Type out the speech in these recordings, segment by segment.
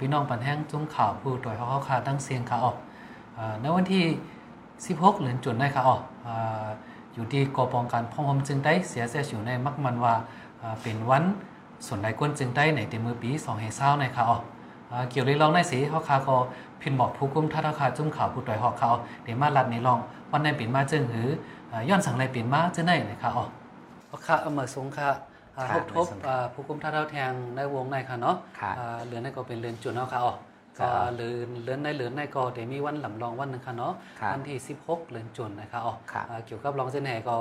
พี่น้องปันแห้งจุ้มข่าวผู้ต่อยเขาเขาขาตั้งเสียงขาออกในวันที่ 16 เหลือนจุนได้ค่ะออกอยู่ที่กอปองการพ่องหมจึงได้เสียเสียอยู่ในมักมันว่าเป็นวันส่วนใดก้นจึงได้ในเต็มือปี2เฮเศร้าในค่ะออกเกี่ยวเลยลองในสีเขาคาก็พินบอกผู้กุมท่าทาคาจุ้มข่าวผู้ต่อยหอกเขาเดี๋ยวมาลัดในลองวันในเปิ่นมาจึงหือย้อนสั่งในเปิ่นมาจึงได้นะคะออกค่ะเอามาสงค่ะ ทบทบผู้กุมท่าเท้าแทงในวงในค่ะเนาะเรือนในก็เป็นเรือนจุนเนาะค่ะออกก็เลือนเลือนในเลือนในก็เดี๋ยวมีวันหลำลองวันนึงค่ะเนาะวันที่ 16เลือนจุนนะคะอ๋อเกี่ยวกับรองเส้นแห่ก็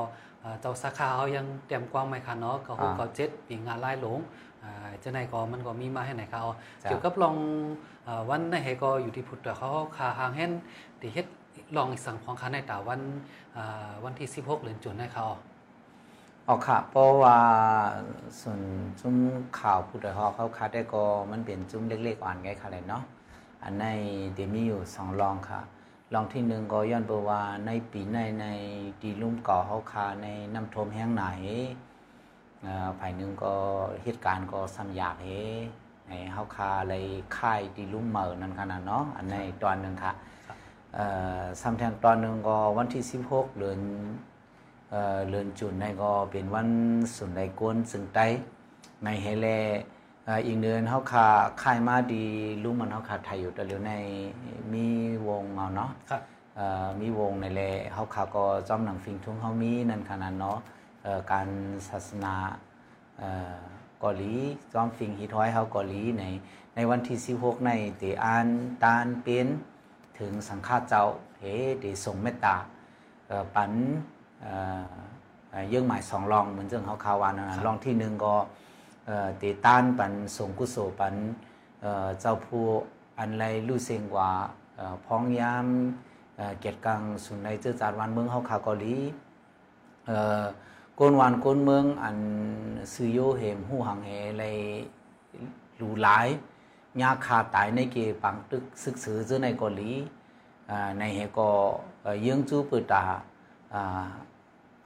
เจ้าสาขาเขายังเตรียมกว้างไหมคะเนาะก็หกก็เจ็ดปีงานไล่หลงเจ้าไหนก็มันก็มีมาให้ไหนคะอ๋อเกี่ยวกับรองวันในแห่ก็อยู่ที่พุทธเขาคาหางเห็นที่เฮ็ดลองสั่งของคันในตาวันวันที่ 16เลือนจุนนะคะอ๋อ อ๋อค่ะเพราะว่าส่วนจุ้มข่าวพุทธเขาเขาคาได้ก็มันเป็นจุ้มเล็กๆอ่อนไงค่ะเลยเนาะอันในเดมีอยู่สองลองค่ะลองที่หนึ่งก็ย้อนเบว่าในปีในในดีลุ่มก่อเขาคาในน้ำท่วมแห้งไหนภายหนึ่งก็เหตุการณ์ก็สัมยากเฮในเขาคาเลยค่ายดีลุ่มเมอนั่นขนาดเนาะอันในตอนหนึ่งค่ะสัมแทงตอนหนึ่งก็วันที่สิบหกเดือน เดือนจุนในก็เป็นวันสุนไดกวนสึงไตในเฮเลอีกเดือนเขาขาค่ายมาดีรู้มันเขาขาไทยอยู่แต่เดี๋ยวในมีวงเอาเนาะครับมีวงในแลเขาขาก็จอมหนังฟิงทุ่งเขามีนั่นขนาดเนาะการศาสนาเกาหลีจอมฟิงฮิทอยเขาเกาหลีในในวันที่16ในเตอานตานเป็นถึงสังฆาเจ้าเฮเดส่งเมตตาปันเยื่อหมายสองรองเหมือนเรื่องเขาคาวานะรองที่หนึ่งก็ตีต้านปันสงกุโสปันเจ้าผู้อันไรลู่เซงกว่าพ้องยามเกียรติกังสุนในเจ้าจารวันเมืองเฮาคาเกาหลีกนวันกนเมืองอันซื้อโยเหมหูหังเหไรหลูหลายยาคาตายในเกปังตึกศึกษอเจอในเกาหลีในเหก็ยืงจูปืตา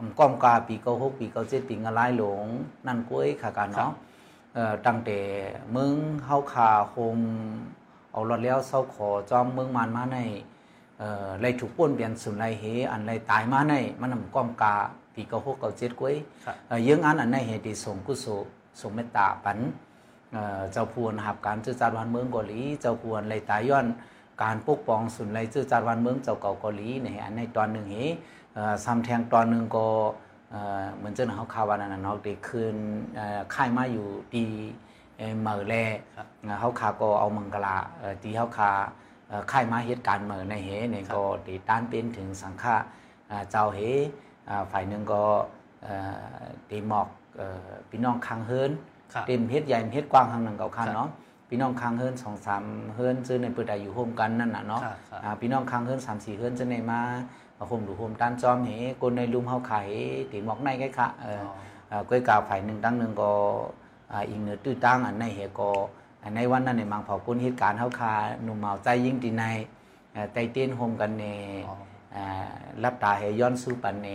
อำก้อมกาปีเก้าหกปีเก้าเจ็ดปีงะลายหลง นั่นก้วยขากันเนาะตั้งแต่มึงเฮาขาโฮมเอารถแล้วเศร้าขอจอมเมืองมันมาในไรถูกป้นเปลี่ยนสุนไรเฮอันไรตายมาในมันนำก้อมกาปีเก้าหกเก้าเจ็ดก้วยยังอันอันในเหตุส่งกุศลส่งเมตตาปันเจ้าพวนหับการจื้อจารวันเมืองเกาหลีเจ้าพวนไรตายย้อนการปกป้องสุนไรจื้อจารวันเมืองเจ้าเก่าเกาหลีในอันในตอนหนึ่งเฮ ซ้ำแทงตอนหนึ่งก็เหมือนเจ้าหน้าเขาข่าววันนั้นเนาะเด็กคืนค่ายมาอยู่ดีเมื่อแลเขาขาก็เอามังกลาตีเขาขาค่ายมาเหตุการณ์เมื่อในเหเนี่ยก็ตีต้านเป็นถึงสังฆาเจ้าเหฝ่ายหนึ่งก็ตีหมอกพี่น้องคังเฮินเต็มเฮ็ดใหญ่เฮ็ดกว้างทางหนึ่งเก่าคันเนาะพี่น้องคังเฮินสองสามเฮินซื้อในเปิดได้อยู่โฮมกันนั่นน่ะเนาะพี่น้องคังเฮินสามสี่เฮินจะในมา hôm đủ hôm tan chom hế cô này lùm hao khải thì mọc này cái khả quay cả phải nâng tăng nâng có อีกเนื้อตื้อตั้งอันในเหก็ในวันนั้นในมังเผาปุ้นเหตุการณ์เขาคาหนุ่มเมาใจยิ่งตีในใจเต้นโฮมกันในรับตาเหย้อนสู้ปันใน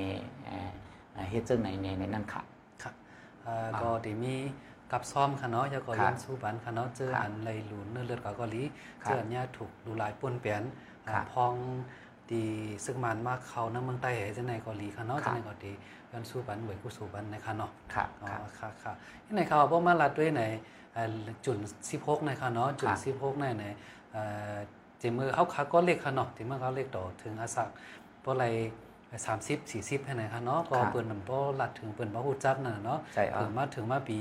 เหตุเจ้าไหนในในนั่นค่ะครับก็ที่มีกับซ้อมค่ะเนาะจะก็ย้อนสู้ปันค่ะเนาะเจออันไรหลุนเนื้อเลือดกอลีเจออันนี้ถูกดูลายป่นเปลี่ยนพอง ดีซึ่งมันมากเขาในเมืองใต้เหจะในเกาหลีค่ะเนาะจะในเกาหลียันสู้บันเหวยกูสู้บันนะคะเนาะค่ะอ๋อค่ะค่ะที่ไหนเขาบอกมาลัดด้วยในจุดสิบหกในค่ะเนาะจุดสิบหกในในเจมือเขาขาก็เล็กค่ะเนาะที่เมื่อเขาเล็กต่อถึงอาศักเพราะอะไรสามสิบสี่สิบให้ไหนคะเนาะก็เปิดมันก็ลัดถึงเปิดพระหูจักน่ะเนาะถึงมาถึงมาปี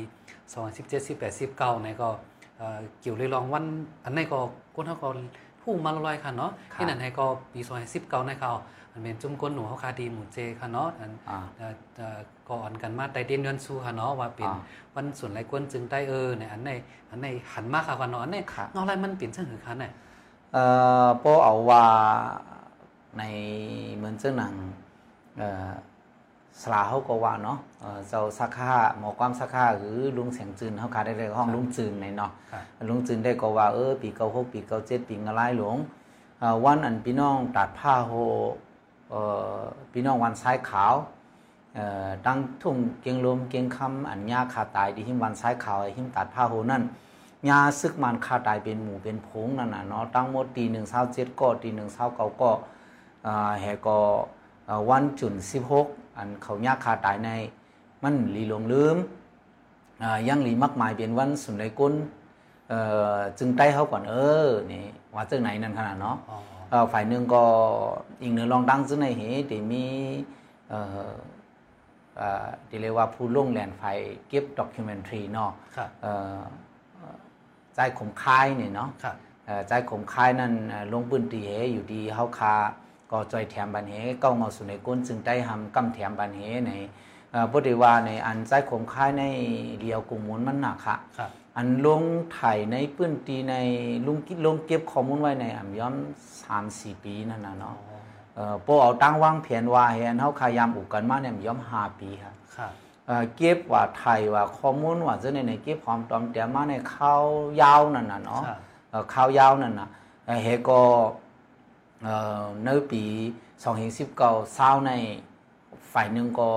สองสิบเจ็ดสิบแปดสิบเก้าในก็เกี่ยวเลยลองวันอันนี้ก็คนเขาก็ ผู้มาลอยค่ะเนาะที่นั่นให้ก็ปีซอยสิบเก้าในเขาอันเป็นจุ่มก้นหนูเขาคาดีหมูเจค่ะเนาะอันก่อนกันมาไตเด่นเงินสู้ค่ะเนาะว่าเป็นวันส่วนไรกวนจึงได้เออในอันในอันในหันมากค่ะเนาะอันในเงาอะไรมันเปลี่ยนเชิงหือคันเนี่ยเอ่อโปเอาว่าในเหมือนเจ้าหนังเอ่อ สลาเขาก็ว่าเนาะเจ้าสักขาหมอความสักขาหรือลุงเสียงจืนเขาขาได้เลยห้องลุงจืนในเนาะลุงจืนได้ก็ว่าเออปีเก้าหกปีเก้าเจ็ดปีงอะไรหลวงวันอันพี่น้องตัดผ้าโฮพี่น้องวันซ้ายขาวตั้งทุ่งเกียงลมเกียงคำอันยาขาตายดีหิมวันซ้ายขาวหิมตัดผ้าโฮนั่นยาซึกมันคาตายเป็นหมู่เป็นผงนั่นน่ะเนาะตั้งหมดตีหนึ่งเศร้าเจ็ดก็ตีหนึ่งเศร้าเก้าก็อ่าแหก็อ่าวันจุนสิบหก อันเขายาคาตายใน มันหลีหลงลืมอ่ายังหลีมักหมายเป็นวันสุนไลกุลเอ่อจึงใต้เขาก่อนเออนี่ว่าจึงไหนนั่นขนาดเนาะอ๋อเอ่อฝ่ายหนึ่งก็อีกหนึ่งลองดังซึ่งในเหตุที่มีเอ่อเอ่อที่เรียกว่าผู้ลงแลนฝ่ายเก็บด็อกิเมนทรีเนาะครับเอ่อเอ่อใจขมคายเนี่ยเนาะครับเอ่อใจขมคายนั่นเอ่อลงปืนตีเหอยู่ดีเฮาคา ก็จอยแถมบันเหเก้ามาสู่ในก้นจึงได้ทำกำแถมบันเหในเอ่อบ่ได้ว่าในอันใจขมคายในเดียวกลุ่มมูลมันหนักค่ะครับอันลงถ่ายในปื้นตีในลุงกิลงเก็บข้อมูลไว้ในอ่ำย้อมสามสี่ปีนั่นนะอ๋อเนาะเอ่อโปเอาตั้งวางแผนว่าเห็นเฮาขายามอุกกันมาเนี่ยย้อมห้าปีครับครับเอ่อเก็บว่าไทยว่าข้อมูลว่าจะในในเก็บพร้อมตอมแต่มาในข้าวยาวนั่นน่ะเนาะครับเอ่อข้าวยาวนั่นน่ะเอ่อเฮก็เอ่อ ในปี 2019เศร้าในฝ่ายหนึ่งก็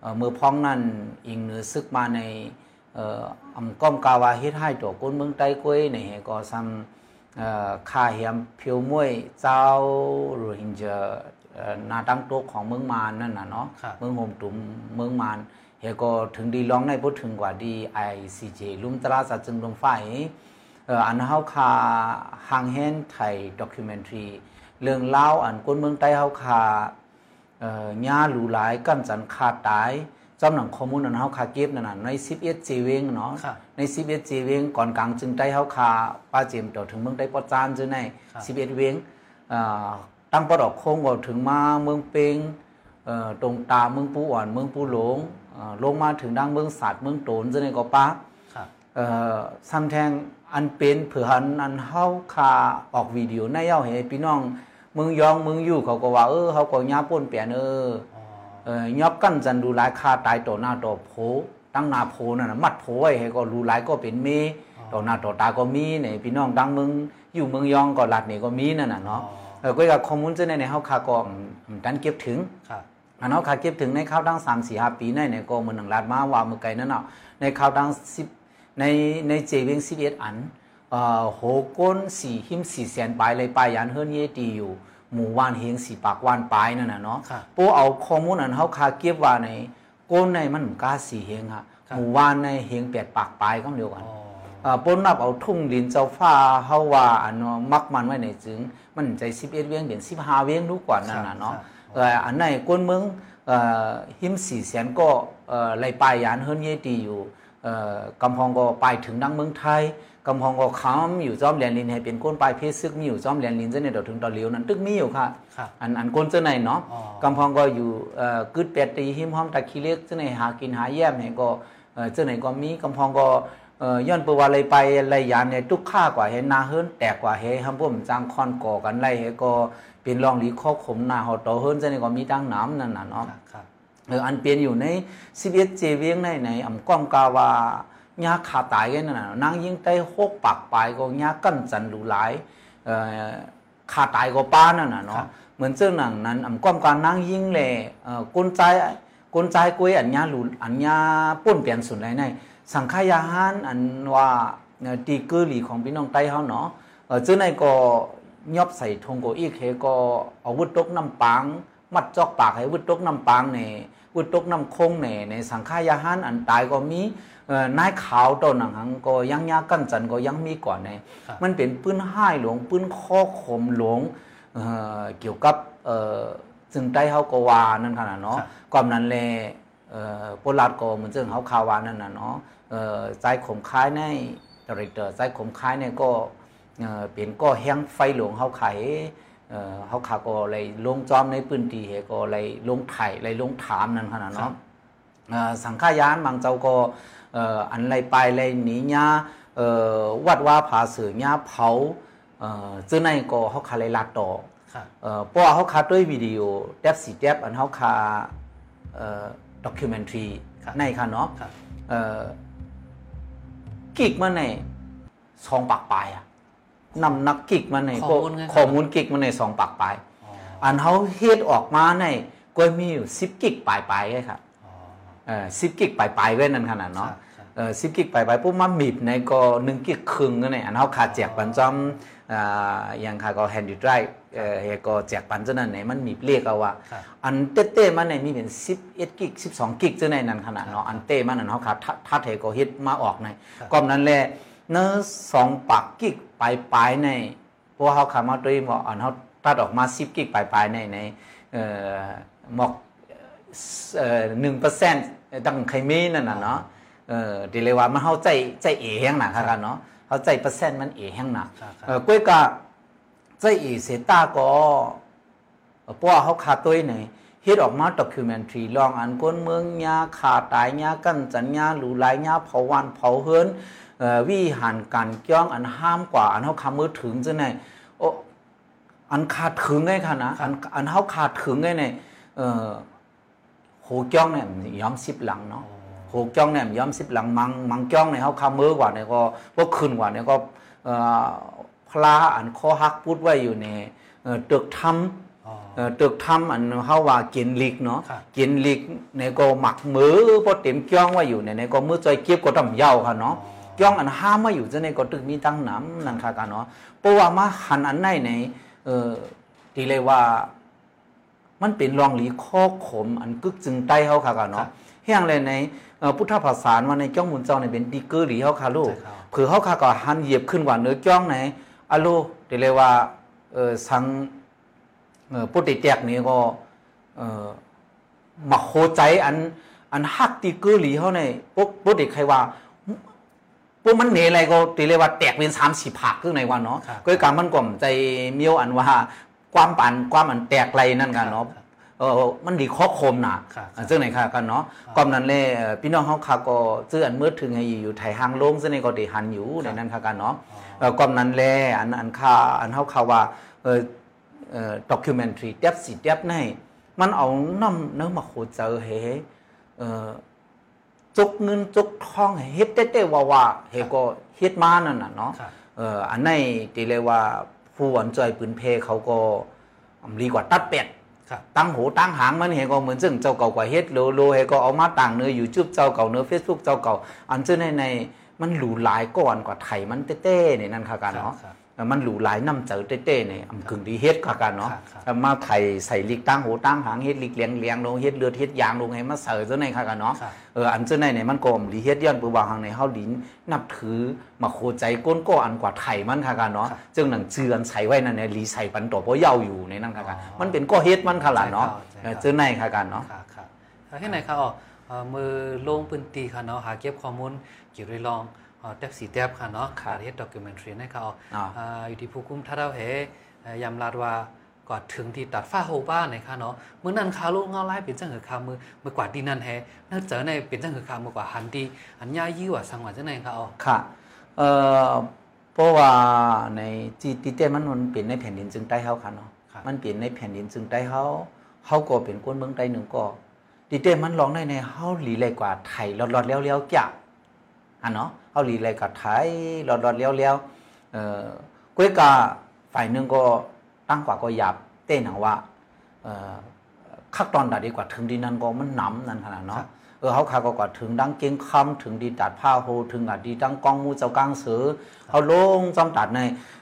เอ่อมือพ้องนั่นอิงเหนือซึกมาในเอ่ออำก้อมกาวาเฮ็ดให้ตัวก้นเมืองใต้กวยในเฮก็ซ้ำเอ่อค่าเหียมเพียวมวยเจ้าโรฮิงญาเอ่อหนาตั้งโต๊ะของเมืองมานนั่นน่ะเนาะครับเมืองโฮมตุมเมืองมานเฮก็ถึงดีร้องในพูดถึงกว่าดีไอซีเจลุมตราสัจจึงลงไฟเอ่ออันเฮาคาหางเฮนไทยด็อกิเมนทรี เรื่องเล่าวอันคนเมืองใต้เฮาคาเอ่อญาหลูหลายกำจันขาดตายจำหนังข้อมูลอันเฮาคาเก็บนั่นน่ะใน11จีเวงเนาะครับใน11จีเวงก่อนกลางจึงใต้เฮาคาป้าเจมต่อถึงเมืองใต้ปอจานจึงในครับ11เวงเอ่อตั้งปอดอกโค้งก็ถึงมาเมืองเปงเอ่อตรงตามเมืองปูอ่อนเมืองปูหลงเอ่อลงมาถึงดังเมืองสัตว์เมืองโตนจะในก็ปะครับเอ่อซ้ำแทง อันเป็นเผื่อหันอันเฮาคาออกวิดีโอในเย้าให้พี่น้องเมืองยองเมืองอยู่เขาก็ว่าเออเขาก็ยาป่นเปลี่ยนเอออ๋อเอ่อยอบกันจันดูหลายคาตายต่อหน้าต่อโผตั้งหน้าโผนั่นน่ะมัดโผไว้ให้ก็รู้หลายก็เป็นเมต่อหน้าต่อตาก็มีเนี่ยพี่น้องดังเมืองอยู่เมืองยองก็ลัดนี่ก็มีนั่นน่ะเนาะเออก็กับข้อมูลจะในในเฮาคาก็อืมอืมดันเก็บถึงครับอันนั้นขาเก็บถึงในข้าวดังสามสี่ห้าปีในในก็มันหนึ่งล้านมาว่ามือไก่นั่นเนาะในข้าวดังสิบ ในในเจเวงสิบเอ็ดอันเอ่อโหก้นสี่หิมสี่แสนปลายเลยปลายยันเฮิรนเยตีอยู่ หมู่ว่านเฮงสี่ปากว่านปลายนั่นน่ะเนาะครับปูเอาข้อมูลอันเขาคาเก็บว่าในก้นในมันบ่กล้าสี่เฮงฮะครับหมู่ว่านในเฮงแปดปากปลายก็เดียวกันอ๋อเอ่อปนนับเอาทุ่งดินเจ้าฟ้าเฮาว่าอันเนาะมักมันไว้ในจึง มันใจ11เวียงเดือน15เวียงดูกว่านั่นน่ะเนาะครับเอ่ออันไหนกวนเมืองเอ่อหิม4แสนก็เอ่อไล่ปลายยานเฮิรนเยตีอยู่เอ่อ กำพองก็ไปถึงดังเมืองไทยกำพองก็ค้ำอยู่จอมแหลนลินให้เป็นก้นปลายเพชรซึกมีอยู่จอมแหลนลินเจ้าเนี่ยเดยวถึงตอนเหลียวนั้นตึกมีอยู่ค่ะครับอันอันก้นเจ้าไหนเนาะอ๋อกำพองก็อยู่เอ่อกึดแปดตีหิมห้อมตะคีเล็กเจ้าไหนหากินหาแย้มเนี่ยก็เอ่อเจ้าไหนก็มีกำพองก็เอ่อย้อนเปว่าอะไรไปอะไรยานเนี่ยทุกค่ากว่าเห็นนาเฮิรนแตกกว่าเฮฮัมพ่มจางคอนก่อกันไรเฮก็เป็นรองหลีข้อขมหนาหอต่อเฮิรนเจ้าไหนก็มีตั้งน้ำนั่นน่ะเนาะ ครับครับเอออันเปลี่ยนอยู่ใน11เจเวียงในในอำก้อมกาวาญาขาตายกันนั่นน่ะนางยิงใต้หกปากปลายก็ญากั้นจันหลูหลายเอ่อขาตายก็ป้านั่นน่ะครัเนาะบเหมือนเจ้าหนังนั้นอำก้อมการนางยิงแหล่เอ่อกุนใจกุนใจกวยอันญาหลูอันญาป่นเปลี่ยนสุดไรในสังขยาหารอันว่าเอ่อตีกือหลีของพี่น้องใต้เฮาเนาะเออเจ้าในก็ยอบใส่ธงโกอีกเฮก็อาวุธตกน้ำปัง มัดจอกปากให้วุดตกน้ำปางในวุดตกน้ำคงในในสังขายาหารอันตายก็มีเอ่อนายขาวตัวหนังหังก็ยังยากันจันก็ยังมีก่อนในครับมันเป็นปืนห้ายหลวงปืนข้อขมหลวงเอ่อเกี่ยวกับเอ่อจึงได้เฮาก็ว่านั่นขนาดเนาะครับก่อนนั้นแลเอ่อโปลาดก็เหมือนจึงเฮาคาวานั่นน่ะเนาะเอ่อใจขมคายในดเรกเตอร์ใจขมคายเนี่ยก็เอ่อเป็นก็แห้งไฟหลวงเฮาไข เอ่อเขาขาก็เลยลงจอมในพื้นที่เฮก็เลยลงไถ่เลยลงถามนั่นขนาดครัเนาะบเอ่อสังฆายานบางเจ้าก็เอ่ออันไรไปเลยหนีญาเอ่อวัดว่าผาเสือญาเผาเอ่อซึ่งในก็เขาขาเลยลาดต่อครับเอ่อเพราะว่าเขาขาด้วยวิดีโอแทบสีแทบอันเขาขาเอ่อด็อกิเมนทรีครับในค่ะเนาะครับเอ่อกิกมาในสองปากปลายอะ นำนักกิกมาในข้อมูลไงครับ ข้อมูลกิกมาในสองปากปลาย อ๋ออันเขาเฮ็ดออกมาในก็มีอยู่สิบกิกปลายปลายๆไว้ครับอ๋อเออสิบกิกปลายปลายๆไว้นั่นขนาดเนาะครับครับเอ่อ10กิกไปไปปุ๊บมามีบในก็1กิกครึ่งนั่นแหละอันเฮาขาดแจกปันจอมอ่าอย่างค่ะก็ handy drive เอ่อเฮก็แจกปันจังนั้นไหนมันมีเลขเอาว่า ครับ อันเต้ๆมันในมีเป็น11กิก12กิกจังในนั้นขนาดเนาะอันเต้มันอันเฮาขาดทัดทัดเฮก็เฮ็ดมาออกในก็นั้นแหละ เนื้อสองปักกิกปลายๆในเพราะว่าเฮาขามาด้วยว่าอันเฮาตัดออกมา10กิกปลายๆในในเอ่อหมอกหนึ่งเปอร์เซ็นต์ดังใครมีนั่นน่ะเนาะเออดีเลยว่ามันเข้าใจใจเอแห้งหนักครับเนาะเข้าใจเปอร์เซ็นต์มันเอแห้งหนักครับครับเออก้อยกะใจเอเสยตาก็เพราะว่าเขาขาดตัวไหนเฮ็ดออกมาด็อกิวเมนทรีลองอันก้นเมืองยาขาตายยากันจันยาหลูหลายยาเผาวันเผาเฮิรนเอ่อ วิหารการก้องอันห้ามกว่า อันเขาคำมือถึงจังไหนโอ้อันขาดถึงไงค่ะนะอันอันเขาขาดถึงไงเนี่ยเอ่อ hồ chong này nhóm ship lặng nó hồ chong này nhóm ship lặng mang mang chong này họ khám mơ quả này có có khẩn quả này có พลาอันข้อฮักพูดไว้อยู่ในเอ่อตึกทอ๋อำเอ่อตึกทำอันเฮาว่ากินลิกเนาะครับกินลิกในก็หมักมือพอเต็มจ้องไว้อยู่ในในก็มือใจเก็บก็ต้องเยาค่ะเนาะ จ้องอันห้ามมาอยู่จะในก็ตึกมีตั้งน้ำนั่นค่ะกันเนาะเพราะว่ามาหันอันไหนในเอ่อทีเลยว่า มันเป็นรองหลีข้อขม อันกึกจึงใต้เฮาค่ะกันเนาะเฮียงเลยในเอ่อพุทธภาษาว่าในจ้องมุนเจ้าในเป็นดีเกอร์หลีเฮาค่ะลูกใช่ครับเผื่อเฮาค่ะก็หันเหยียบขึ้นกว่าเนื้อจ้องไหนอะโลเดี๋ยวเลยว่าเออสังเออปุติแตกนี่ก็เออมาโคใจอันอันฮักตีเกอร์หลีเฮาในปุ๊บปุติใครว่า ปุ๊บมันเหนอะไรก็ตีเลยว่าแตกเป็นสามสี่ผักคือในวันเนาะครับก็การมันกล่อมใจเมียวอันว่าความปันความอันแตกไรนั่นกันเนาะครับเออมันดีข้อคมน่ะครับอ่าซึ่งไหนค่ะกันเนาะกอมนั้นเลยเอ่อพี่น้องเฮาค่ะก็ซื้ออันเมื่อถึงให้อยู่ไทยหางลงซึ่งในก็ได้หันอยู่ในนั้นค่ะกันเนาะเอ่อกอมนั้นแลอันอันค่าอันเฮาค่ะว่าเออเอ่อด็อกิวเมนทรีเต็บสิเต็บในมันเอานำเนื้อมาโคเจอเฮเอ่อ จกเงินจกทองให้เฮ็ดเต้ๆว่าๆเฮก็เฮ็ดมานั่นน่ะเนาะครับเอ่ออันในตีเลยว่าผู้อันจอยปืนเพเขาก็ดีกว่าตัดเป็ดครับตั้งหูตั้งหางมันเฮก็เหมือนซึ่งเจ้าเก่ากว่าเฮ็ดโลโลเฮก็เอามาต่างเนื้ออยู่จุบเจ้าเก่าเนื้อเฟซบุ๊กเจ้าเก่า อันซึ่งในในมันหลูหลายก่อนกว่าไทยมันเต้ๆนี่นั่นค่ะกันเนาะครับเออ มันหลูหลายน้ำเจอเต้ๆนี่อำกึ่งดีเฮ็ดค่ะกันเนาะครับครับเอามาไข่ใส่ลิกตั้งหูตั้งหางเฮ็ดลิกเลี้ยงเลี้ยงลงเฮ็ดเลือดเฮ็ดยางลงให้มาเสิร์ฟซะในค่ะกันเนาะครับเอออันเจ้าในเนี่ยมันก็มลีเฮ็ดย้อนปือวางหางในเฮาลินนับถือมาโคใจก้นก็อันกว่าไทยมันค่ะกันเนาะครับจึงหนังเจือนใส่ไว้นั่นเนี่ยลีใส่ปันตัวบ่เยาอยู่ในนั่นค่ะกันอ๋อมันเป็นก็เฮ็ดมันค่ะล่ะเนาะใช่ครับใช่ครับเออเจ้าในค่ะกันเนาะครับครับแล้วที่ไหนครับอ๋อเอ่อมือลงปืนตีค่ะเนาะหาเก็บข้อมูลเกี่ยวกับลองเอ่อ แทบสีแทบค่ะเนาะครับการเฮ็ดด็อกิวเมนทรีนะครับอ๋ออ่าอ่าอยู่ที่ผู้กุมถ้าเราเห็นเอ่อยำลาดว่าก่อนถึงที่ตัดฝ้าโฮบ้านนะคะเนาะเมื่อนั้นคาลูกเงาไล่เป็นจังหือคามือมือกว่าดีนั่นแฮนั่นเจอในเป็นจังหือคามือกว่าหันดีอันย่ายี่ว่าสังหวะจังไหนคะอ๋อค่ะเอ่อเพราะว่าในจีติเต้มันมันเป็นในแผ่นดินจึงใต้เฮาค่ะเนาะครับมันเป็นในแผ่นดินจึงใต้เฮาเฮาก็เป็นคนเมืองใต้หนึ่งก็ติเต้มันร้องได้ในเฮาหลีเลยกว่าไทยหลอดๆเลี้ยวๆจ้ะ อันเนาะเฮาหลีเลยกว่าไทยหลอดๆเลี้ยวๆเอ่อก้อยกาฝ่ายหนึงก็ตั้งกว่าก็หยาบเต้หนังว่าเอ่อคักตอนดาดีกว่าถึงดีนั้นก็มันหนำนั่นขนาดเนาะเออเขาขาก็กว่าถึงดังเก่งคำถึงดีตัดผ้าโฮถึงอะดีดังกองมูเจ้ากลางเสือเขาลงจอมตัดใน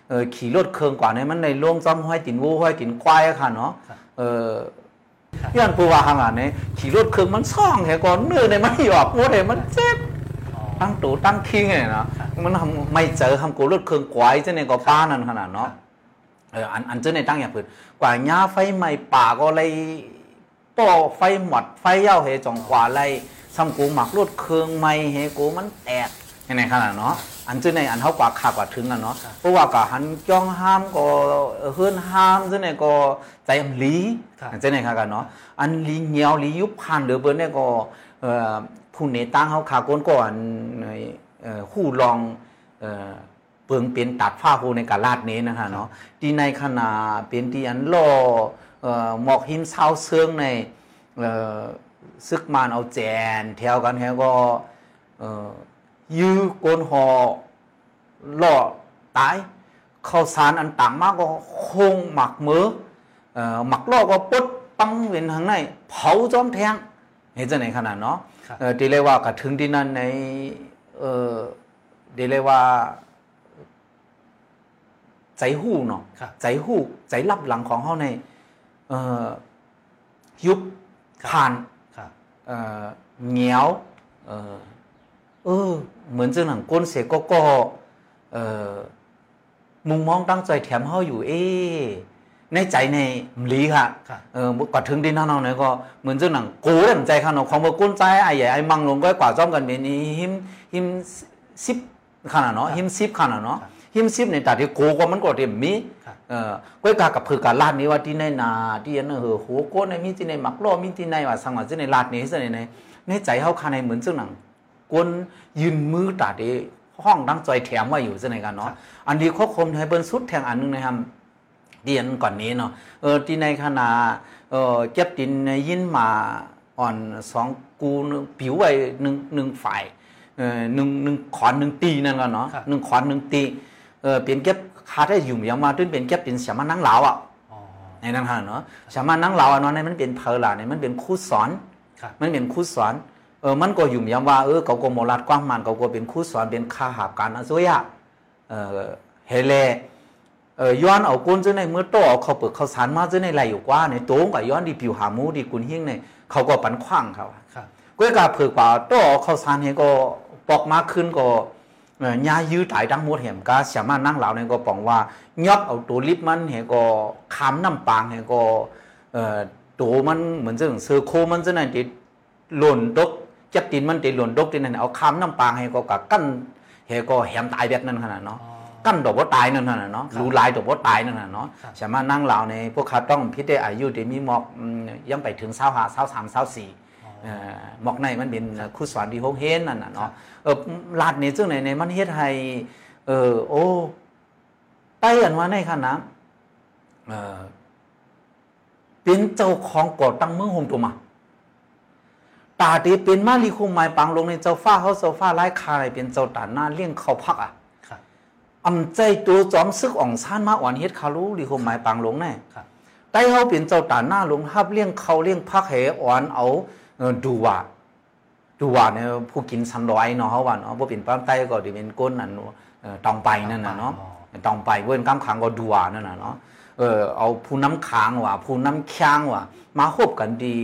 เออขี่รถเครื่องกว่าในมันในลงจอมห้อยตินวูห้อยตินควายอะค่ะเนาะครับเออย้อนปูว่าหางอะเนี่ยขี่รถเครื่องมันซ่องแค่ก่อนเนื้อในมันหยอกหมดเลยมันเจ็บอ๋อ ตั้งตูตั้งคิงเลยนะมันทำไม่เจอทำกูรถเครื่องกวายเจ้าเนี่ยก็ป้านั่นขนาดเนาะเอออันอันเจ้าในตั้งอย่างพื้นกว่าหญ้าไฟไหม้ป่าก็เลยป่อไฟหมดไฟเย้าเหจองกว่าเลยซ้ำกูหมักรถเครื่องไหม้เฮกูมันแตกยังไงขนาดเนาะอันเจ้าในอันเท่ากว่าขากว่าถึงกันเนาะเพราะว่าก็หันจ้องห้ามก็เฮือนห้ามเจ้าในก็ใจอำลีครับเจ้าในค่ะกันเนาะอันลีเหนียวลียุบพันเดือเบิ้นเนี่ยก็เอ่อ ผู้เนตั้งเขาขาก้นก่อนเอ่อคู่รองเอ่อเปิงเป็นตัดผ้าโฮในกาลาดนี้นะคะเนาะที่ในขณะเป็นที่อันล่อเอ่อหมอกหิมเศร้าเสื่องในเอ่อซึกมานเอาแจนแถวกันแถวก็เอ่อยื้อโกนหอล่อตายข้าวสารอันต่างมากก็คงหมักมือเอ่อหมักล่อก็ปดปังเวียนทางในเผาจอมแทงเห็นจะไหนขนาดเนาะ ครับเออที่เรียกว่ากระถึงที่นั่นในเออเดี๋ยวเลยว่า ใจหู้เนาะครับใจหู้ใจรับหลังของเขาในเอ่อยุบครับผ่านครับเอ่อเหนียวเออเออ เหมือนเจ้าหนังก้นเสียก็ก็เออมุมมองตั้งใจแถมเขาอยู่ เอ๊ะ ในใจในมลีค่ะครับเออกว่าถึงดินน้องๆเนี่ยก็เหมือนเจ้าหนังโก้ดันใจข้างนอกของว่าก้นใจไอ้ใหญ่ไอ้มังลงก็กว่าจ้อมกันเป็นนี้หิมหิมสิบขนาดเนาะหิมสิบขนาดเนาะหิมสิบในแต่ที่โกก็มันก็เต็มมีครับเออก้อยกากับพือการลาดนี้ว่าที่ในนาที่อันนั้นเหอโหโก้ในมีที่ในมักล้อมีที่ในว่าสังว่าที่ในลาดนี้ที่ในในใจเขาคาในเหมือนเจ้าหนังกวนยืนมือตาดีห้องดังใจแถมไว้อยู่ที่ในกันเนาะอันนี้ข้อคมให้เบิ้นสุดแทงอันนึงนะครับ เดียนก่อนนี้เนาะเออที่ในขณะเออเก็บดินในยินมาอ่อนสองกูหนึ่งผิวไว้หนึ่งหนึ่งฝ่ายเออหนึ่งหนึ่งขอนหนึ่งตีนั่นก็เนาะครับหนึ่งขอนหนึ่งตีเออเปลี่ยนเก็บคาได้อยู่อย่างมาตึ้นเป็นเก็บเป็นสามานั่งเหลาอะอ๋อในนั้นฮะเนาะสามานั่งเหลาอะเนาะในมันเป็นเพลล่ะในมันเป็นครูสอนครับมันเป็นครูสอนเออมันก็อยู่อย่างว่าเออเขาก็โมรัดกว้างมันเขาก็เป็นครูสอนเป็นข้าหาบการอาซุยอะเออเฮเลเออ ย้อนเอากุนเจ้าในเมื่อโตเอาเขาเปิดเขาสารมาเจ้าในไหลอยู่กว่าในโต้งกับย้อนดีผิวหาหมูดีกุนหิ้งในเขาก็ปันขว้างเขาอะครับก้อยกาเผือกป่าโตเอาเขาสารเนี่ยก็ปอกมาขึ้นก็เอ่อยายื้อตายดังหมดเห็มก็สามารถนั่งเหล่าเนี่ยก็ปองว่ายอบเอาตัวลิบมันเห็ก็คำน้ำปางเห็ก็เอ่อตัวมันเหมือนเจ้าเสือโคมันเจ้านั่นติดหล่นดกจับตีนมันตีหล่นดกตีนั่นเอาคำน้ำปางให้ก็กะกั้นให้ก็แหมตายแบบนั้นขนาดเนาะอ๋อ กั้นดอกว่าตายนั่นน่ะเนาะครับรูลายดอกว่าตายนั่นน่ะเนาะครับสามารถนั่งเหล่าในพวกเขาต้องพิจารอายุที่มีหมอกอืมยังไปถึงเศร้าหาเศร้าสามเศร้าสี่อ๋อเอ่อหมอกในมันเป็นครูสอนที่โฮงเฮนนั่นน่ะครัเนาะบเออลาดนี่ซึ่งในในมันเฮ็ดให้เออโอ้ไต้อันว่าในขนาดเออเป็นเจ้าของก่อตั้งเมืองหงตัวมาตาตีเป็นมาลีคุมไม้ปังลงในเจ้าฟ้าเขาเจ้าฟ้าไล่คาอะไรเป็นเจ้าตาหน้าเลี้ยงเขาพักอะครับ อำใจตัวจอมซึกอ่องซานมาอ่อนเฮ็ดคารู้ลีคุมไม้ปังลงแน่ครับไต้เขาเป็นเจ้าตาหน้าลงทับเลี้ยงเขาเลี้ยงพักเหอ่อนเอาเอ่อดูว่าดูว่าเนี่ยผู้กินสันร้อยเนาะเขาว่าเนาะบ่เป็นป้ามไต้ก็สิเป็นก้นอันเอ่อตองไปนั่นน่ะเนาะตองไปเว้นกำขังก็ดัวนั่นน่ะเนาะเออเอาผู้น้ำค้างว่ะผู้น้ำค้างว่ะมาคบกันดี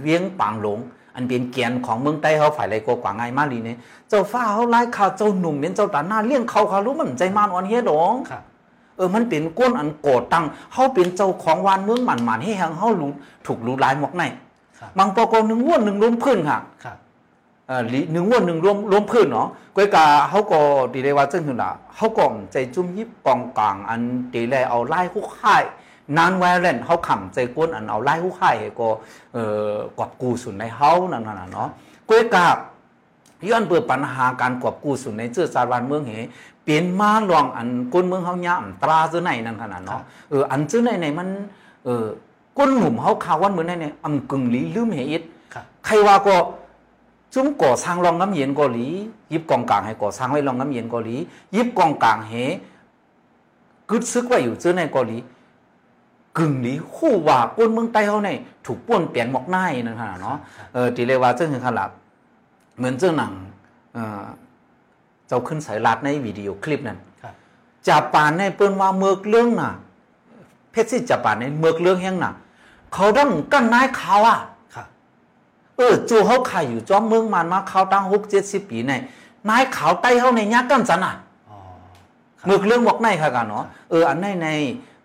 เวียงปางหลง อันเป็นเกียนของเมืองใต้เขาฝ่ายไรก็กว่าไงมาลีเนี่ยเจ้าฟ้าเขาไล่ข่าวเจ้าหนุ่มเป็นเจ้าตาหน้าเลี้ยงเขาเขารู้มันใจมานอ่อนเฮ็ดหลงครับเออมันเป็นก้นอันโกรธตังเขาเป็นเจ้าของวานเมืองหมันหมันให้แหงเขารู้ถูกรู้ลายหมอกในครับบางปอกหนึ่งว้วนหนึ่งล้มพื้นค่ะครับเอ่อลิหนึ่งวันหนึ่งรวมรวมพื้นเนาะก้อยกาเขาก็ดีเลยว่าจังหือละเขาก็ใจจุ่มยิบกองกลางอันดีเลยเอาไล่คู่ค่าย นานแวร์เลนเขาขำใจก้นอันเอาไล่คู่ค่ายให้ก็เอ่อกอบกูสุนในเฮานั่นน่ะเนาะก้อยกาย้อนเปิดปัญหาการกอบกูสุนในเจื้อจารวันเมืองเหเปลี่ยนมาลองอันก้นเมืองเฮาย่ำตราเจื้อในนั่นขนาดเนาะเอออันเจื้อในในมันเออก้นหนุ่มเฮาข่าววันเหมือนในในอำกึ่งหลีลืมเหอิดครับใครว่าก็จุ้มก่อสร้างรองน้ำเย็นเกาหลียิบกองกลางให้ก่อสร้างไว้รองน้ำเย็นเกาหลียิบกองกลางให้กึดซึกไว้อยู่เจอในเกาหลี กึ่งหลีคู่ว่าก้นเมืองใต้เขาในถูกป้วนเปลี่ยนหมอกหน้านั่นขนาดเนาะเออตีเลยว่าเจ้าคือขลับเหมือนเจ้าหนังเออเจ้าขึ้นสายลัดในวิดีโอคลิปนั้นครับจับปานในเปิ้นว่าเมือกเรื่องน่ะ เพชรสิจับปานในเมือกเรื่องแห้งน่ะ เขาต้องกั้นนายเขาอะครับเออจูเขาขายอยู่จอมเมืองมันมาเขาตั้งหกเจ็ดสิบปีในนายขาวไต้เขาในยักษ์กันจันอะอ๋อเมือกเรื่องบอกในค่ะกันเนาะเอออันในใน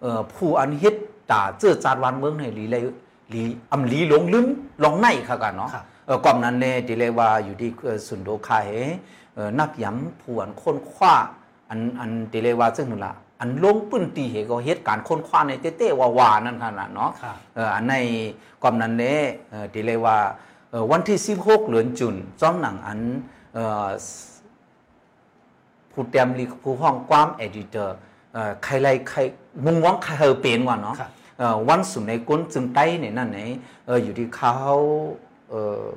เอ่อผู้อันเฮ็ด ตาเจื้อจาดวันเมืองในลีเลยลีอำลีหลงลืมลองในค่ะกันเนาะครับเออก่อนนั้นเนี่ยที่เรียกว่าอยู่ที่เอ่อสุนโดคายเออนับย้ำผู้อันค้นคว้าอันอันที่เรียกว่าซึ่งนั่นละอันลงปื้นตีเหตุก็เหตุการณ์ค้นคว้าในเต้ๆว่าๆนั่นขนาดเนาะครับเอ่ออันในกอมนั้นเนี่ยเอ่อที่เรียกว่าเอ่อวันที่16เดือนจุนจ้อมหนังอันเอ่อผู้เตรียมลีผู้ห้องความเอดิเตอร์เอ่อใครไรใคร มุงวังใครเฮอเป็นว่ะเนาะครับเอ่อวันสุดในก้นจึงใต้เนี่ยนั่นไหนเอออยู่ที่เขาเออ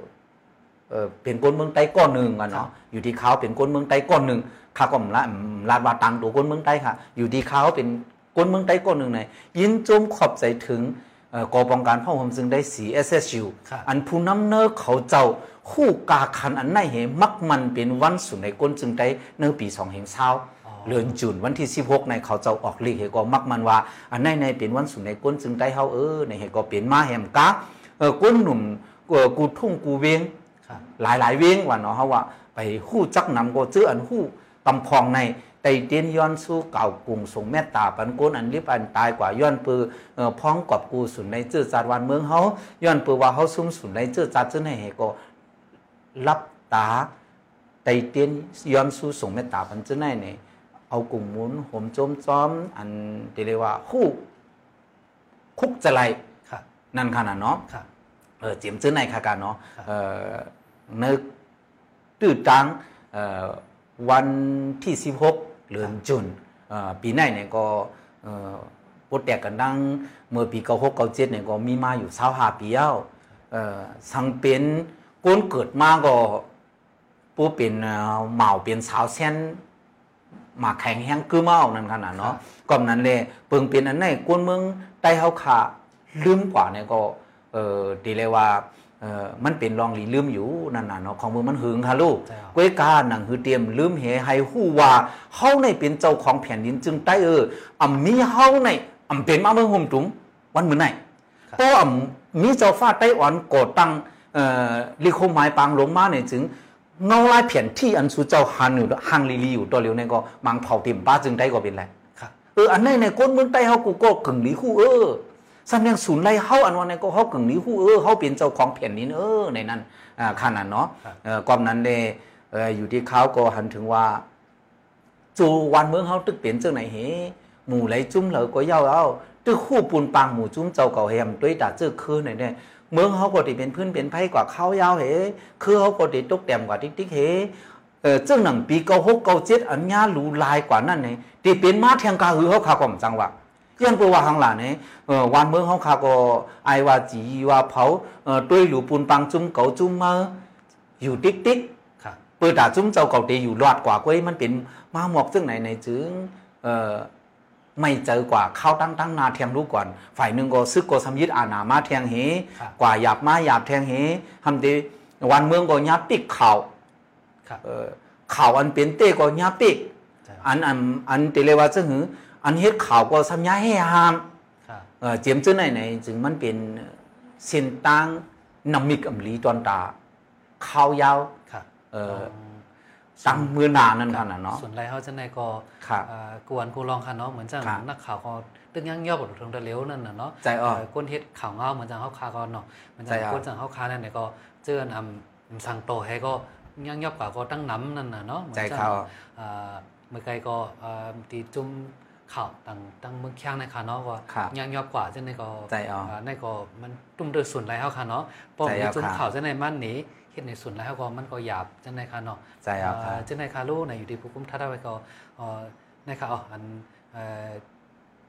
เออเป็นก้นเมืองใต้ก้อนหนึ่งกันเนาะอยู่ที่เขาเป็นก้นเมืองใต้ก้อนหนึ่งข้าก็มละลาดวาตังตัวก้นเมืองใต้ค่ะ อยู่ที่เขาเป็นก้นเมืองใต้ก้อนหนึ่งไหนยินจมขอบใจถึงเเอ่อกอป้องกันพ่อผมจึงได้ CSSU ครับอันผู้นำเนอเขาเจ้าคู่กาคันอันไหนเหมักมันเป็นวันสุดในก้นจึงได้เนื้อปีสองแห่งเช้า เดือนจุนวันที่ 16 ในเขาเจ้าออกลีกเหก็มักมันว่า อันไหนในเป็นวันสุดในก้นจึงได้เฮาเออในเหก็เป็นมาแหมกาเออก้นหนุ่มเอ่อกูทุ่งกูเวงครับหลายหลายๆเวงว่าเนาะเฮาว่าไปฮู้จักนำก็เจออันฮู้ตำพองในไตเตียนย้อนสู้เก่ากรุงทรงเมตตาปันโกนอันลิบอันตายกว่าย้อนปือเอ่อพ้องกอบกูสุนในเจื้อจัดวันเมืองเฮาย้อนปือว่าเฮาซุ่มสุนในเจื้อจัดจึงให้ก็รับตาไตเตียนย้อนสู้ทรงเมตตาปันจึงให้เนี่ย เอากลุ่มหมุนห่มโจมจอม อันที่เรียกว่าฮู้คุกจะไลครับนั่นขนาดเนาะครับเออเจียมจื้อในคาการเนาะครับเออนึกตื้อตังเอ่อวันที่16เดือนจุนเอ่อปีไหนเนี่ยก็เอ่อปลดแตกกันดังเมื่อปี96 97เนี่ยก็มีมาอยู่25ปีแล้วเอ่อสังเป็นก้นเกิดมาก็ผู้เป็นเอ่อเหมาเป็นสาวเส้น มาแข่งแห้งคือเมานั่นขนาดเนาะก่อนนั้นเลยเปิงเป็นอันไหนกวนเมืองใต้เฮาขาลืมกว่าเนี่ยก็เอ่อดีเลยว่าเอ่อมันเป็นรองหลีลืมอยู่นั่นน่ะเนาะของเมืองมันหึงค่ะลูกใช่ครับก้วยกาหนังหือเตรียมลืมเหให้ฮู้ว่าเฮาในเป็นเจ้าของแผ่นดินจึงใต้เอออำมีเฮาในอำเป็นมาเมืองห่มตุงวันมื้อไหนเพราะอำมีเจ้าฟ้าไต้หวันก่อตั้งเอ่อลิโคหมายปางลงมาเนี่ยจึง เงาลายเพียนที่อันสูเจ้าฮันอยู่ฮังลีลีอยู่ตัวเร็วเนี่ยก็มังเผาติ่มป้าจึงได้ก็เป็นไรครับเอออันไหนในก้นเมืองใต้เฮากูก็กึ่งหลีคู่เออสำเนียงศูนย์ไล่เฮาอันวันนี้ก็เฮากึ่งหลีคู่เออเฮาเป็นเจ้าของแผ่นดินเออในนั้นอ่าขนาดเนาะครับเออความนั้นเด้เอออยู่ที่เขาก็หันถึงว่า จูวันเมืองเฮาตึกเป็นจังไหนเหหมู่ไหลจุ้มเหลอก็เย้าเอาตึกคู่ปูนปางหมู่จุ้มเจ้าเก่าแฮมด้วยดาเจอคือไหนเนี่ย เมืองเฮาก็ติเป็นพื้นเป็นไผกว่าเขายาวเหคือเฮาก็ติตกแต้มกว่าติ๊กติ๊กเหเออจังหนังปีเก้าหกเก้าเจ็ดอันญาหรูลายกว่านั่นเนี่ยติเป็นมาแทงกาหือเฮาขาก็มจังหวะยันเปว่าหังหลาเนี่ยเออวันเมืองเฮาขาก็ไอว่าจีว่าเผาเออด้วยหลูปูนปังจุ้มเก่าจุ้มมาอยู่ติ๊กติ๊กครับเปิดดาจุ้มเจ้าเก่าเตอยู่รอดกว่าก้วยมันเป็นมาหมอกซึ่งไหนในจึงเอ่อ ไม่เจอกว่าเข้าตั้งตั้งนาเทียงรู้ก่อน ฝ่ายหนึ่งก็ซึกก็สำยึดอาณามาเทียงเฮครับกว่าหยาบมาหยาบเทียงเฮทำดีวันเมืองก็ยับปิกเข่าครับเอ่อข่าวอันเป็นเต้ก็ยับปิกใช่ครับอันอันอันเตเลว่าจึงหืออันเฮ็ดข่าวก็สัญญาให้หามครับเอ่อเจียมจึงไหนไหนจึงมันเป็นเส้นตั้งนำมิกอำลีตอนตาข้าวยาวครับเอ่อ ตั้งมือหนานั่นขนาดเนาะส่วนไรเขาจะในก็ครับอ่ากวนกูลองค่ะเนาะเหมือนจังครับนักข่าวก็ตึ้งย่างย่อบทถึงตะเลี้ยวนั่นน่ะเนาะใจอ่อนเก้นเฮ็ดข่าวเงาเหมือนจังเฮาคาก็เนาะเหมือนจังใจอ่อนก้นจังเฮาคานั่นเนี่ยก็เจออันอำสั่งโตให้ก็ย่างย่อบกว่าก็ตั้งน้ำนั่นน่ะเนาะเหมือนใจจังเขาอ่าเมื่อไกลก็อ่าตีจุ่มข่าวตั้งตั้งเมืองข้างในค่ะเนาะว่าครับย่างย่อบกว่าจังในก็ใจอ่อนาในก็มันตุ้มเดือส่วนไรเฮาค่ะเนาะป้อมใจมีอ่อนจุ่มครับข่าวจังในมันนี้ เฮ็ดในส่วนไรเฮาก็มันก็หยาบจังในค่ะเนาะใจอ่อนครับเจ้าในคาลูในอยู่ที่ผู้คุมทัดเอาไว้ก็เอ่อในค่ะอ๋ออันเอ่อ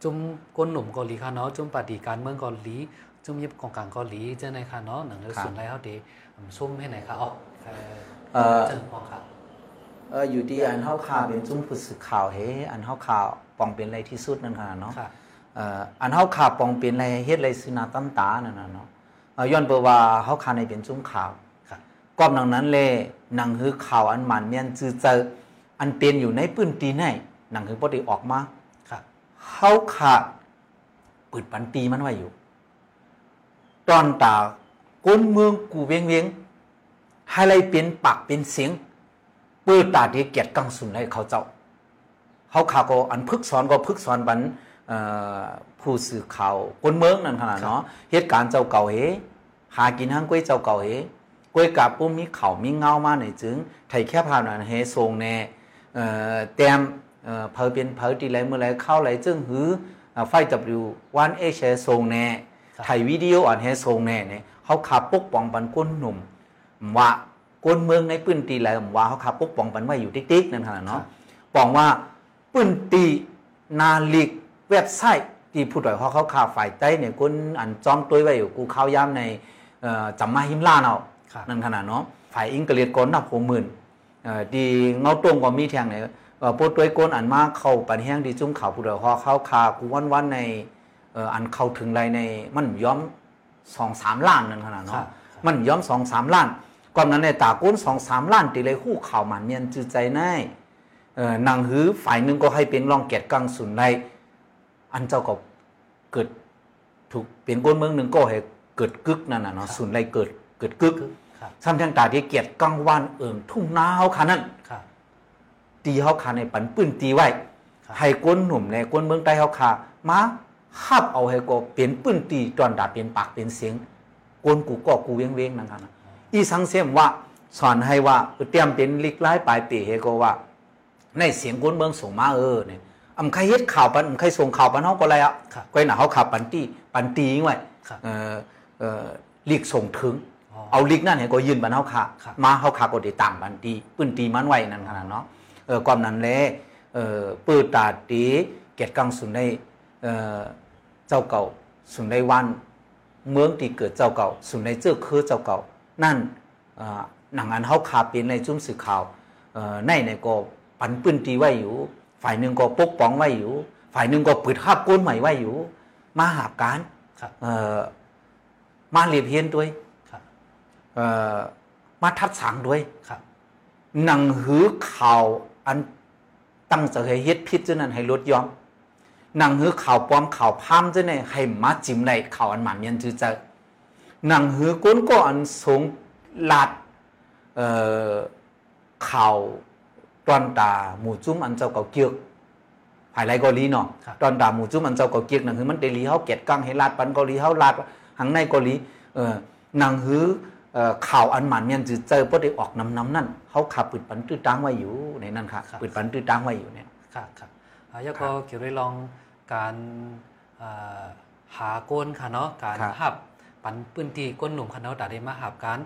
จุ่มก้นหนุ่มเกาหลีค่ะเนาะจุ่มปฏิการเมืองเกาหลีจุ่มยิบกองกลางเกาหลีเจ้าในค่ะเนาะหนังเรื่องส่วนไรเขาดีอืมซุ่มให้ไหนค่ะอ๋อเอ่อเอ่อเจังพอค่ะเอออยู่ที่อันเฮาข่าวเป็นจุ้มผู้สื่อข่าวเฮอันเฮาข่าวปองเป็นอะไรที่สุดนั่นค่ะเนาะค่ะเอ่ออันเฮาข่าวปองเป็นอะไรเฮ็ดอะไรสินาตั้มตานั่นน่ะเนาะเอ่อย้อนเปว่าเฮาข่าวในเป็นจุ้มข่าวค่ะ กอบหนังนั้นเลยหนังหือข่าวอันมันเมียนจือเจออันเป็นอยู่ในปื้นตีไหนหนังหือบ่ได้ออกมาค่ะเฮาขาดปืดปันตีมันไว้อยู่ ตอนตาก้นเมืองกูเวียงเวียงให้ไรเป็นปากเป็นเสียงเปิดตาที่เกียรติกังสุนให้เขาเจ้าเขาขาก็อันพึกสอนก็พึกสอนบันเอ่อผู้สื่อข่าวคนเมืองนั่นขนาดเนาะเหตุการณ์เจ้าเก่าเฮหากินห้างกล้วยเจ้าเก่าเฮ กล้วยกับปุ้มมีเข่ามีเงามาในจึงไทยแค่พานันเฮทรงแน่เอ่อแต้มเอ่อเพอเป็นเพอตีไรเมื่อไรเข้าไรจึงหือเอ่อไฟจับอยู่วันเอเชทรงแน่ครับไทยวิดีโออ่านเฮทรงแน่เนี่ยเขาขับปกป้องปันก้นหนุ่มว่าก้นเมืองในปื้นตีไรว่าเขาขับปกป้องปันไว้อยู่ติ๊กๆนั่นขนาดเนาะปองว่าปื้นตีนาลิกเว็บไซต์ที่ผู้ด่อยเขาเขาข่าวฝ่ายใต้เนี่ยกุนอันจอมตัวไว้อยู่กูเข้าย่ำในเอ่อจำมาหิมล่าเนาะครับ นั่นขนาดเนาะฝ่ายอิงเกลียดก้นนับหกหมื่นเอ่อดีเงาตรงก็มีแทงเนี่ยเอ่อปวดตัวก้นอันมากเข้าปันแห้งดีจุ้มข่าวผู้ด่อยเขาเข้าคากูวันวันๆในเอ่ออันเข้าถึงไรในมันย้อมสองสามล้านนั่นขนาดครัเนาะบมันย้อมสองสามล้านก่อนนั้นในตาก้นสองสามล้านตีเลยคู่ข่าวมันเมียนจือใจแน่เอ่อนางหือฝ่ายหนึ่งก็ให้เป็นรองเกียรติกังสุนไรอันเจ้าก็เกิดถูกเป็นก้นเมืองหนึ่งก็ให้เกิดกึกนั่นน่ะเนาะสุนไรเกิด เกิดกึกคือครับซ้ำทั้งตาที่เกียรติกังวานเอิงทุ่งนาเฮาขานั่นครับตีเฮาขาในปันปื้นตีไว้ครับให้ก้นหนุ่มในก้นเมืองใต้เฮาขามาฮับเอาให้ก็เป็นปื้นตีจอนดาเป็นปากเป็นเสียงก้นกูก็กูเว้งเว้งนั่นค่ะนะอีสังเสียมว่าสอนให้ว่าเตรียมเป็นลิกไล่ปลายปีให้ก็ว่า ในเสียงก้นเมืองส่งมาเออเนี่ยอำใครเฮ็ดข่าวปันอำใครส่งข่าวปันเฮาก็ไรอะครับก้อยหน้าเฮาข่าวปันตีปันตีไว้ครับเอ่อเอ่อลีกส่งถึงอ๋อ เอาลีกนั่นให้ก็ยืนบันเฮาขาครับมาเฮาขาก็ได้ต่างบันตีปื้นตีมันไว้นั่นขนาดเนาะเออความนั้นแลเอ่อปื้อตาตีเกียรติกังสุนในเอ่อเจ้าเก่าสุนในวันเมืองที่เกิดเจ้าเก่าสุนในเจ้าคือเจ้าเก่านั่นเอ่อหนังอันเฮาขาเป็นในจุ้มสื่อข่าวเอ่อในในก็ปันปื้นตีไว้อยู่ ฝ่ายหนึ่งก็ปกป้องไว้อยู่ ฝ่ายหนึ่งก็ปิดภาพก้นใหม่ไว้อยู่ มาหาการครับเอ่อมาเรียบเรียนด้วยครับเอ่อ มาทัดสังด้วยครับหนังหือข่าวอันตั้งใจให้เฮ็ดพิษเจ้านั้นให้ลดยอมหนังหือข่าวปลอมข่าวพามเจ้านั้นให้มาจิ้มในข่าวอันหมันยันจือเจอหนังหือก้นก็อันสงลาดเอ่อข่าวตอนตาหมู่จุ้มอันเจ้าเก่าเกียกภายไรก็ลีเนาะครับตอนตาหมู่จุ้มอันเจ้าเก่าเกียกหนังหือมันเดลีเฮาเกียดกังให้ลาดปันเกาหลีเฮาลาดหังในเกาหลีเออหนังหือเอ่อ ข่าวอันหมันยันจือเจอบ่ได้ออกนำนำนั่นเขาขับปืดปันตื้อตังไว้อยู่ในนั้นค่ะครับปืดปันตื้อตังไว้อยู่เนี่ยครับครับอ่าแล้วก็เกี่ยวกับลองการอ่าหาก้นค่ะเนาะการครับหับปันปื้นตีก้นหนุ่มค่ะเนาะแต่ได้มาหับกัน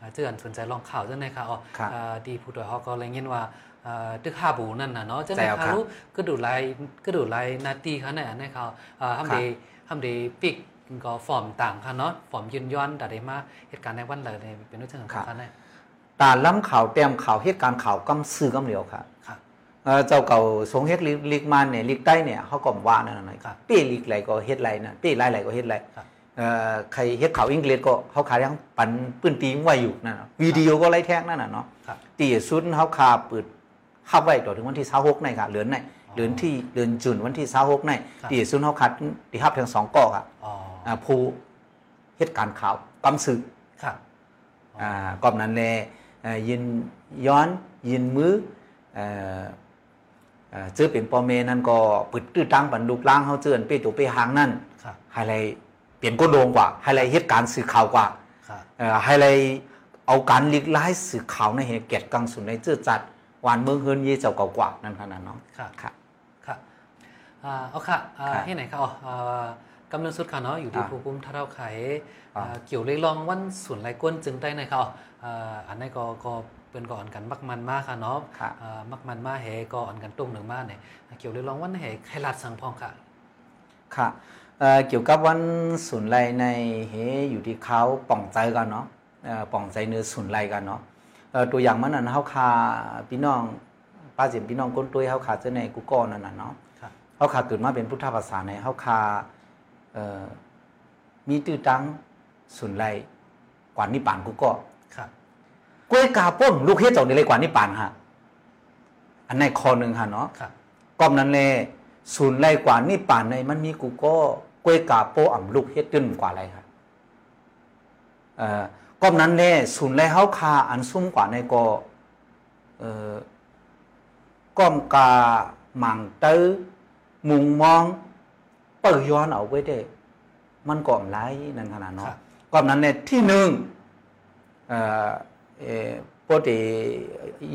อ่าเจออันสนใจลองข่าวจังได๋ค่ะอ๋อครับอ่าดีผู้ดอยเฮาก็เลยยินว่าอ่าตึกหาบูนั่นน่ะเนาะจังได๋ใช่ครัค่ะบรู้ก็ดูลายก็ดูลายนาตีค่ะในอันนี้เขาอ่าทำได้ทำได้ปิก ก็ฟอร์มต่างค่ะเนาะฟอร์มยืนย้อนแต่ได้มาเหตุการณ์ในวันเลยเป็นเรื่องของค่ะเนี่ยตาล้ำข่าวแต้มข่าวเหตุการณ์ข่าวกำซื้อกำเหลียวค่ะครับเอ่อเจ้าเก่าสงเฮ็ดลิกลิกมันเนี่ยลิกใต้เนี่ยเขาก็ว่านั่นน่ะครับเป้ลิกไหลก็เฮ็ดไหลนะเป้ไล่ไหลก็เฮ็ดไหลครับเอ่อใครเฮ็ดข่าวอังกฤษก็เขาขายยังปันปื้นตีไว้อยู่นั่นน่ะวิดีโอก็ไล่แท้งนั่นน่ะเนาะครับตีสุดเขาคาปืดขับไว้ต่อถึงวันที่26ในค่ะเหลือนในเหลือนที่เดือนจุนวันที่26ในครับตีสุดเขาคัดที่ฮับทั้งสองก่อค่ะอ๋ออ่า ผู้เหตุการณ์ข่าวกำสือครับอ่ากอบนั้นแลเอ่อยินย้อนยินมือเอ่อเอ่อเจอเป็นปอเมนั่นก็ปึดตื้อตังปันลูกล้างเฮาเจือนเป้ตัวเป้หางนั่นครับไฮไลท์เปลี่ยนก้นโดงกว่าไฮไลท์เหตุการณ์สื่อข่าวกว่าครับเอ่อไฮไลท์เอาการลีกไล่สื่อข่าวในเหตุเกียรติกังสุนในเจือจัดวานเมืองเฮินเยเจ้าเก่ากว่านั่นขนาดเนาะครับครับครับอ่าเอาค่ะอ่าครับที่ไหนครับอ๋ออ่า กำลังสุดค่ะเนาะอยู่ที่อ่าภูมิท่าเราไขอ่าอ่าเกี่ยวเลยลองวันส่วนไรก้นจึงได้ในครับอ๋ออ่าอันนี้นก็ก็เป็นก่อนกันมักมันมากค่ะเนาะครับอ่ามักมันมาเหก็อ่อนกันตุ้มหนึ่งมากเนี่ยเกี่ยวเลยลองวันเหใครลาดสังพองค่ะ ค่ะเอ่อเกี่ยวกับวันสุนไลในเฮอยู่ที่เขาป่องใจกันเนาะเอ่อป่องใจเนื้อสุนไลกันเนาะเอ่อตัวอย่างมันนั่นเฮาคาพี่น้องป้าเจียมพี่น้องก้นตุ้ยเฮาคาเจ้าในกุกอนั่นน่ะเนาะครับเฮาคาเกิดมาเป็นพุทธภาษาในเฮาคาเอ่อ มีตื้อตังสุนไลกว่านิปานกุกอครับกล้วยกาป้นลูกเฮ็ดเจ้านี่เลยกว่านิปานฮะอันในคอหนึงฮะเนาะครับกอมนั้นเลยศูนย์ไรกว่านี่ป่านในมันมีกูก็กล้วยกาโปอ่ำลูกเฮ็ดตึ้นกว่าไรครับเอ่อกอมนั้นเลยศูนย์ไรเฮาคาอันซุ่มกว่าในก็เอ่อก้อมกาหมังเตอมุงมอง เปิดย้อนเอาไว้ได้มันก่อมไรนั่นขนาดครัเนาะบกอมนั้นเนี่ยที่หนึ่งเอ่อเอ่อปกติ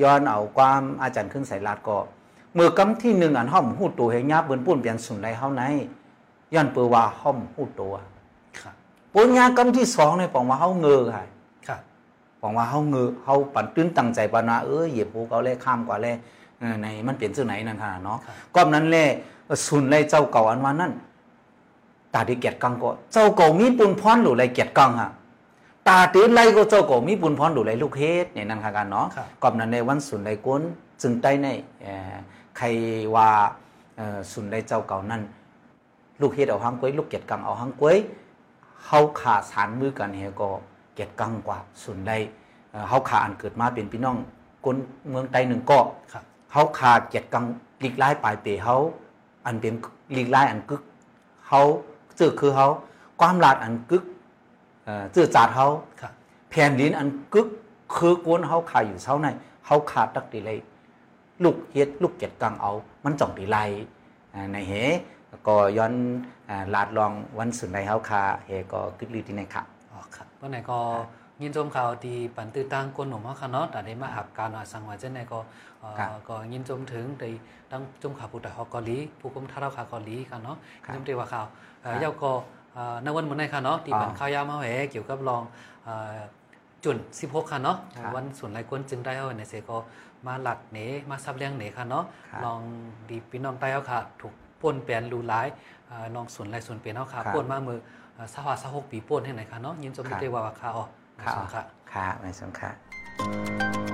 ย้อนเอาความอาจารย์ขึ้นใส่ลาดก็เมื่อกำที่หนึ่งอันห้อมหูตัวเฮงยาบเบิ่นปุ้นเปลี่ยนสุนไรเฮาในย้อนเปือว่าห้อมหูตัวครับปุญญากำที่สองในปองว่าเฮาเงอค่ะครับปองว่าเฮาเงอเฮาปั่นตื้นตั้งใจปานาเออเหยียบภูเขาแลข้ามกว่าแลเออในมันเปลี่ยนซื่อไหนนั่นค่ะเนาะครับก็นั้นแลสุนไรเจ้าเก่าอันว่านั่น ตาที่เกียรติกังก็เจ้าเก่ามีปุญพรหรือไรเกียรติกังฮะตาตื่นไล่ก็เจ้าก็มีบุญพรดูไลลูกเฮ็ดเนี่ยนั่นค่ะกันเนาะครับกอบนั้นในวันสุนไลก้นจึงใต้ในเอ่อใครว่าเอ่อสุนไลเจ้าเก่านั้นลูกเฮ็ดเอาหางกล้วยลูกเก็ดกังเอาหางกล้วยเฮาขาสารมือกันเฮก็เก็ดกังกว่าส่วนใดเอ่อเฮาขาอันเกิดมาเป็นพี่น้องคนเมืองใต้หนึ่งเกาะครับเฮาขาเก็ดกังลีกไล่ปลายเปเฮาอันเป็นลีกไล่อันกึกเฮา จือคือเฮาความลาดอันกึกเอ่อจือจาดเฮาครับแผ่นดินอันกึกคือกวนเฮาขาอยู่เช้าในเฮาขาดตักดีเลยลูกเฮ็ดลูกเก็ดกังเอา มันจ่องดีไลอ่าในเหก็ย้อนอ่าลาดลองวันสุดในเฮาคาเฮก็กึกลีที่ในค่ะอ๋อครับวันไหนก็ ยินชมข่าวดีปันตื้อตั้งก้นหนุ่มเขาค่ะเนาะแต่ได้มาหับการหน่อยสังว่าเจ้าไหนก็เอ่อครับก็ยินชมถึงได้ตั้งจมข่าวผู้แต่ฮอกเกาหลีผู้กรมท่าเราข่าวเกาหลีค่ะเนาะครับยินชมตีว่าข่าวเอ่อครับเย้าก็เอ่อในวันมื้อในค่ะเนาะที่เป็นอ๋อข่าวยามเฮาแหเกี่ยวกับรองเอ่อจุน16 ค่ะเนาะครับวันส่วนหลายคนจึงได้เฮาในเสก็มาหลักเหนมาซับเลี้ยงเหนค่ะเนาะครับลองดีพี่น้องใต้เฮาค่ะ ถูกป่นแปลนรูหลายเอ่อลองส่วนหลายส่วนเป็นเฮาค่ะครับป่นมามือเอ่อสหวาสหกปีป่นให้ไหนค่ะเนาะยินชมครับตีว่าว่าข่าวอ๋อ ค่ะค่ะค่ะในสังค่ะ